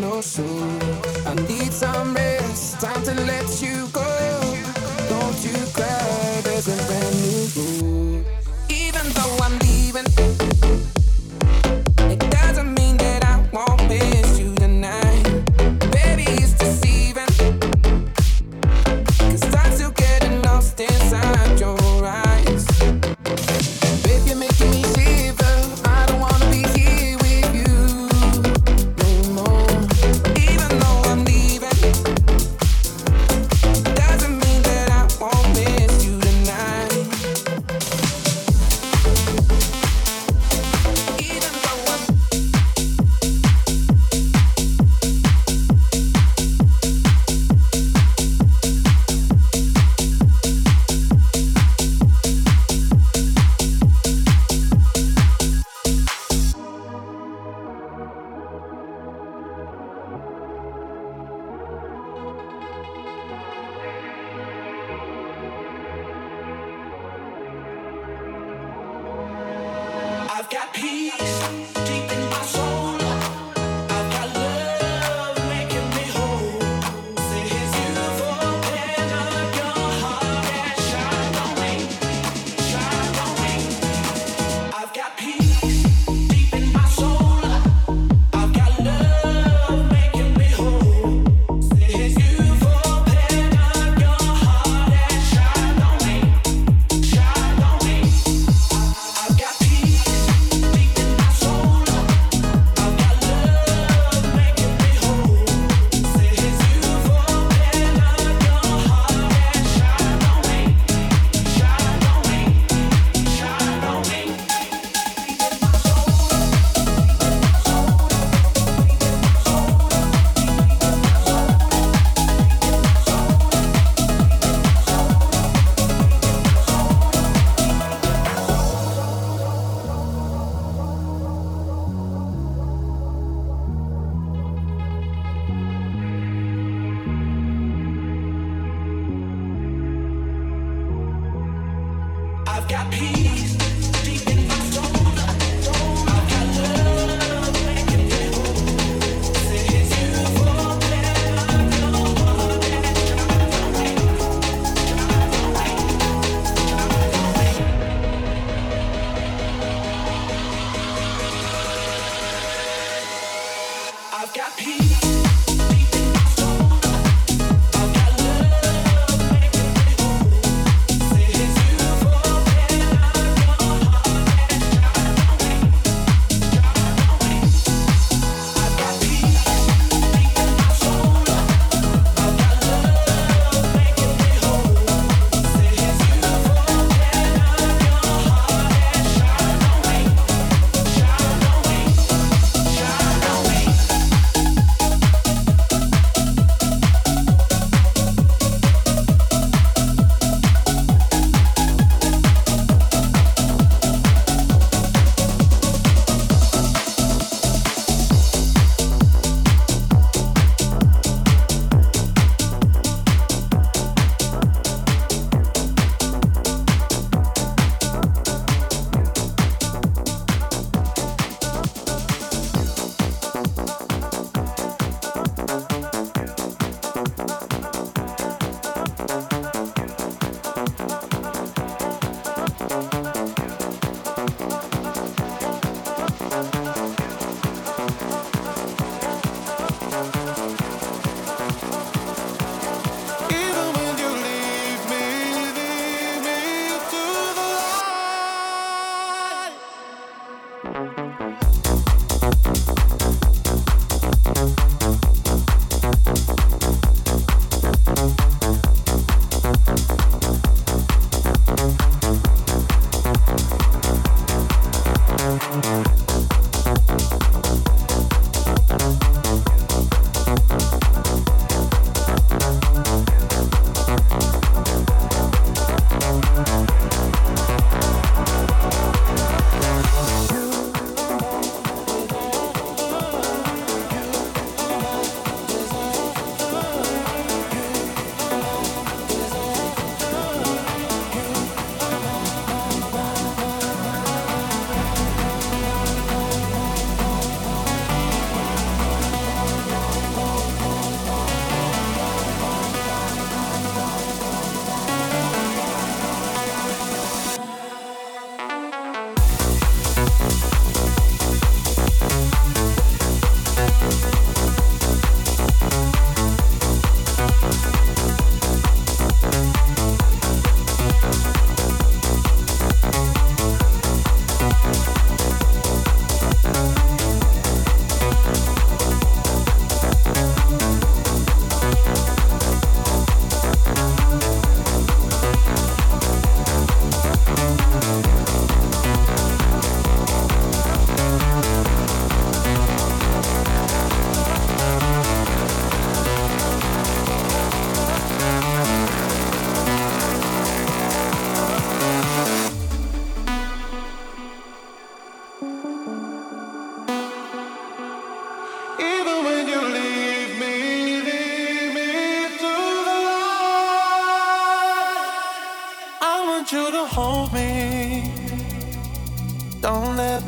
final show. I need some rest, time to let you go. Don't you cry, there's a brand new road. Even though I'm leaving.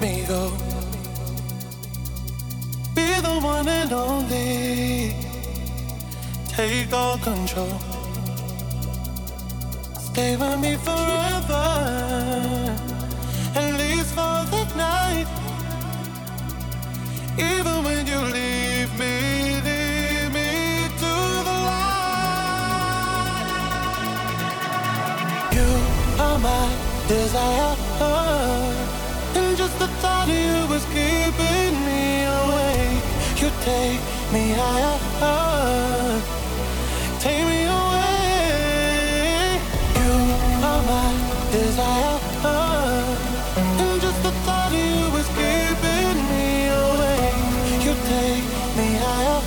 Be the one and only. Take all control. Stay with me forever. take me higher. Take me away. You are my desire. And just the thought of you is keeping me. You take me higher.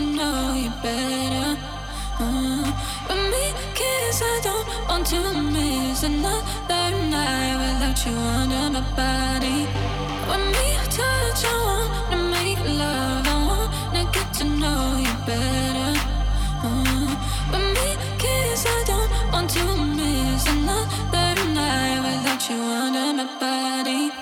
to know you better. Uh, but me, kiss, I don't want to miss another night without you under my body. When me touch, I wanna make love. I wanna get to know you better. Uh, but me, kiss, I don't want to miss another night without you under my body.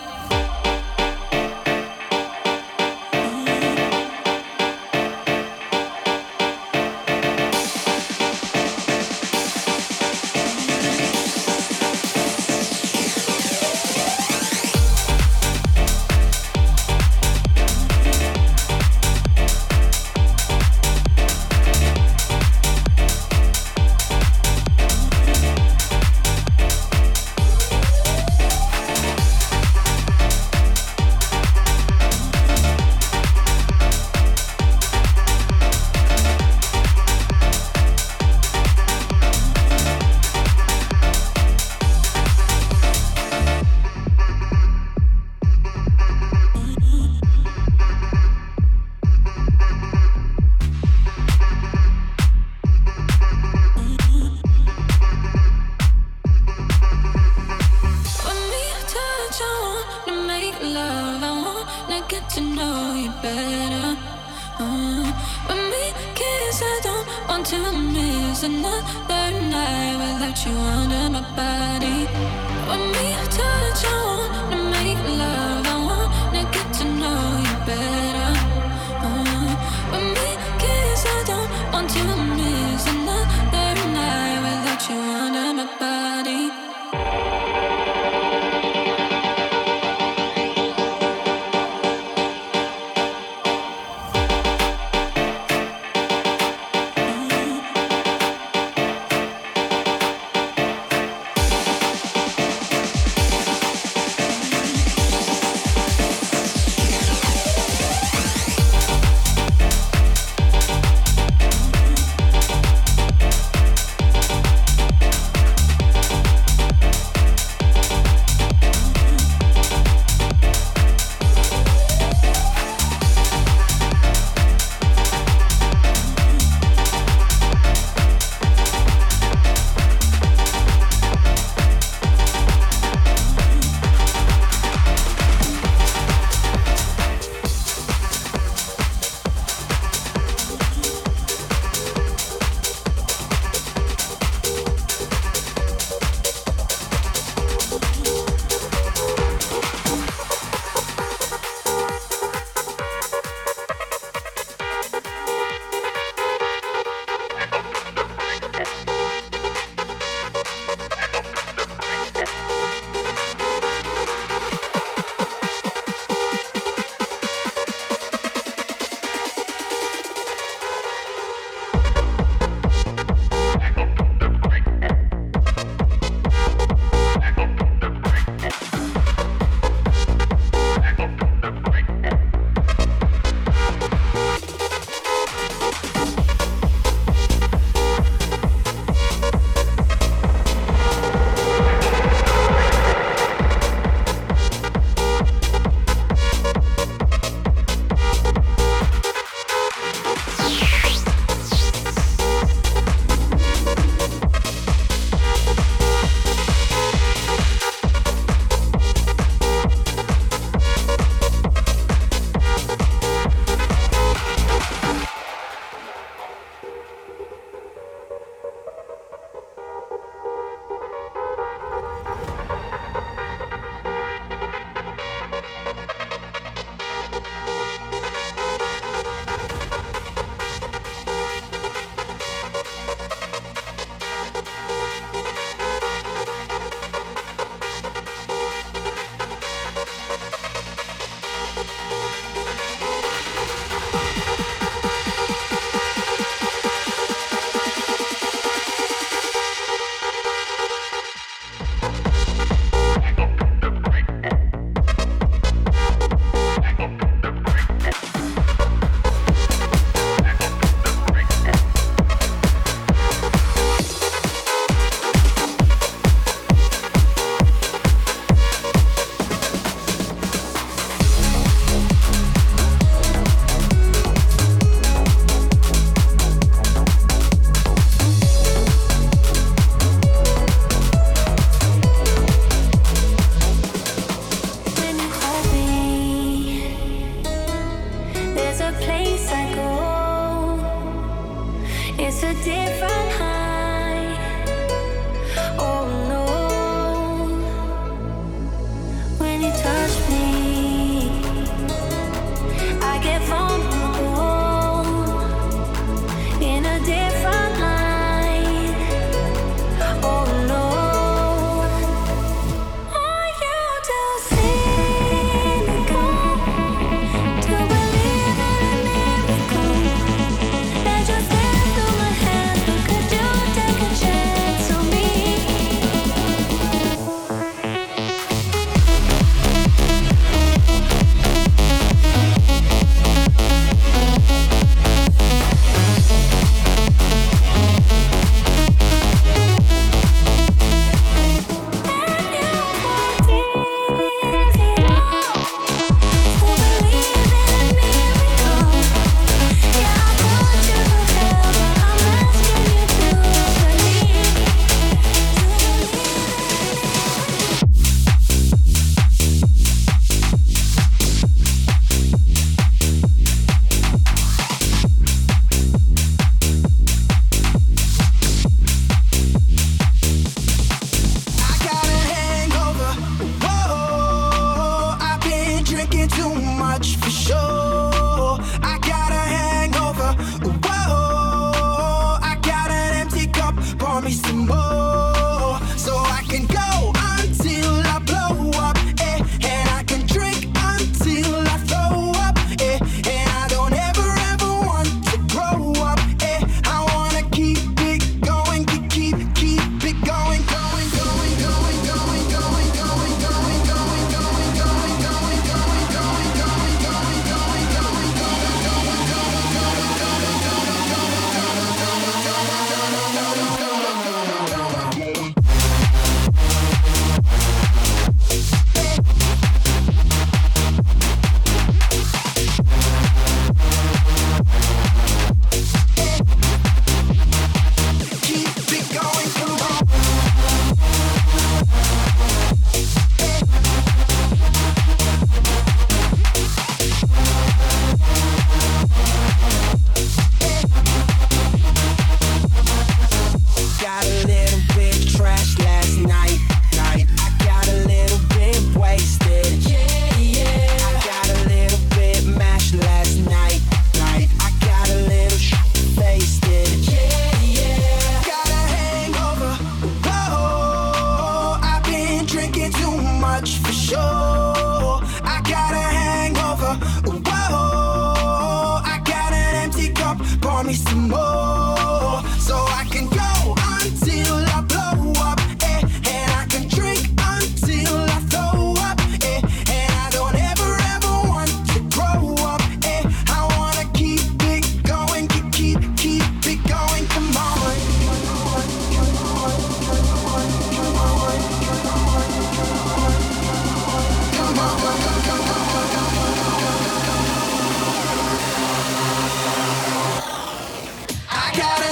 gotta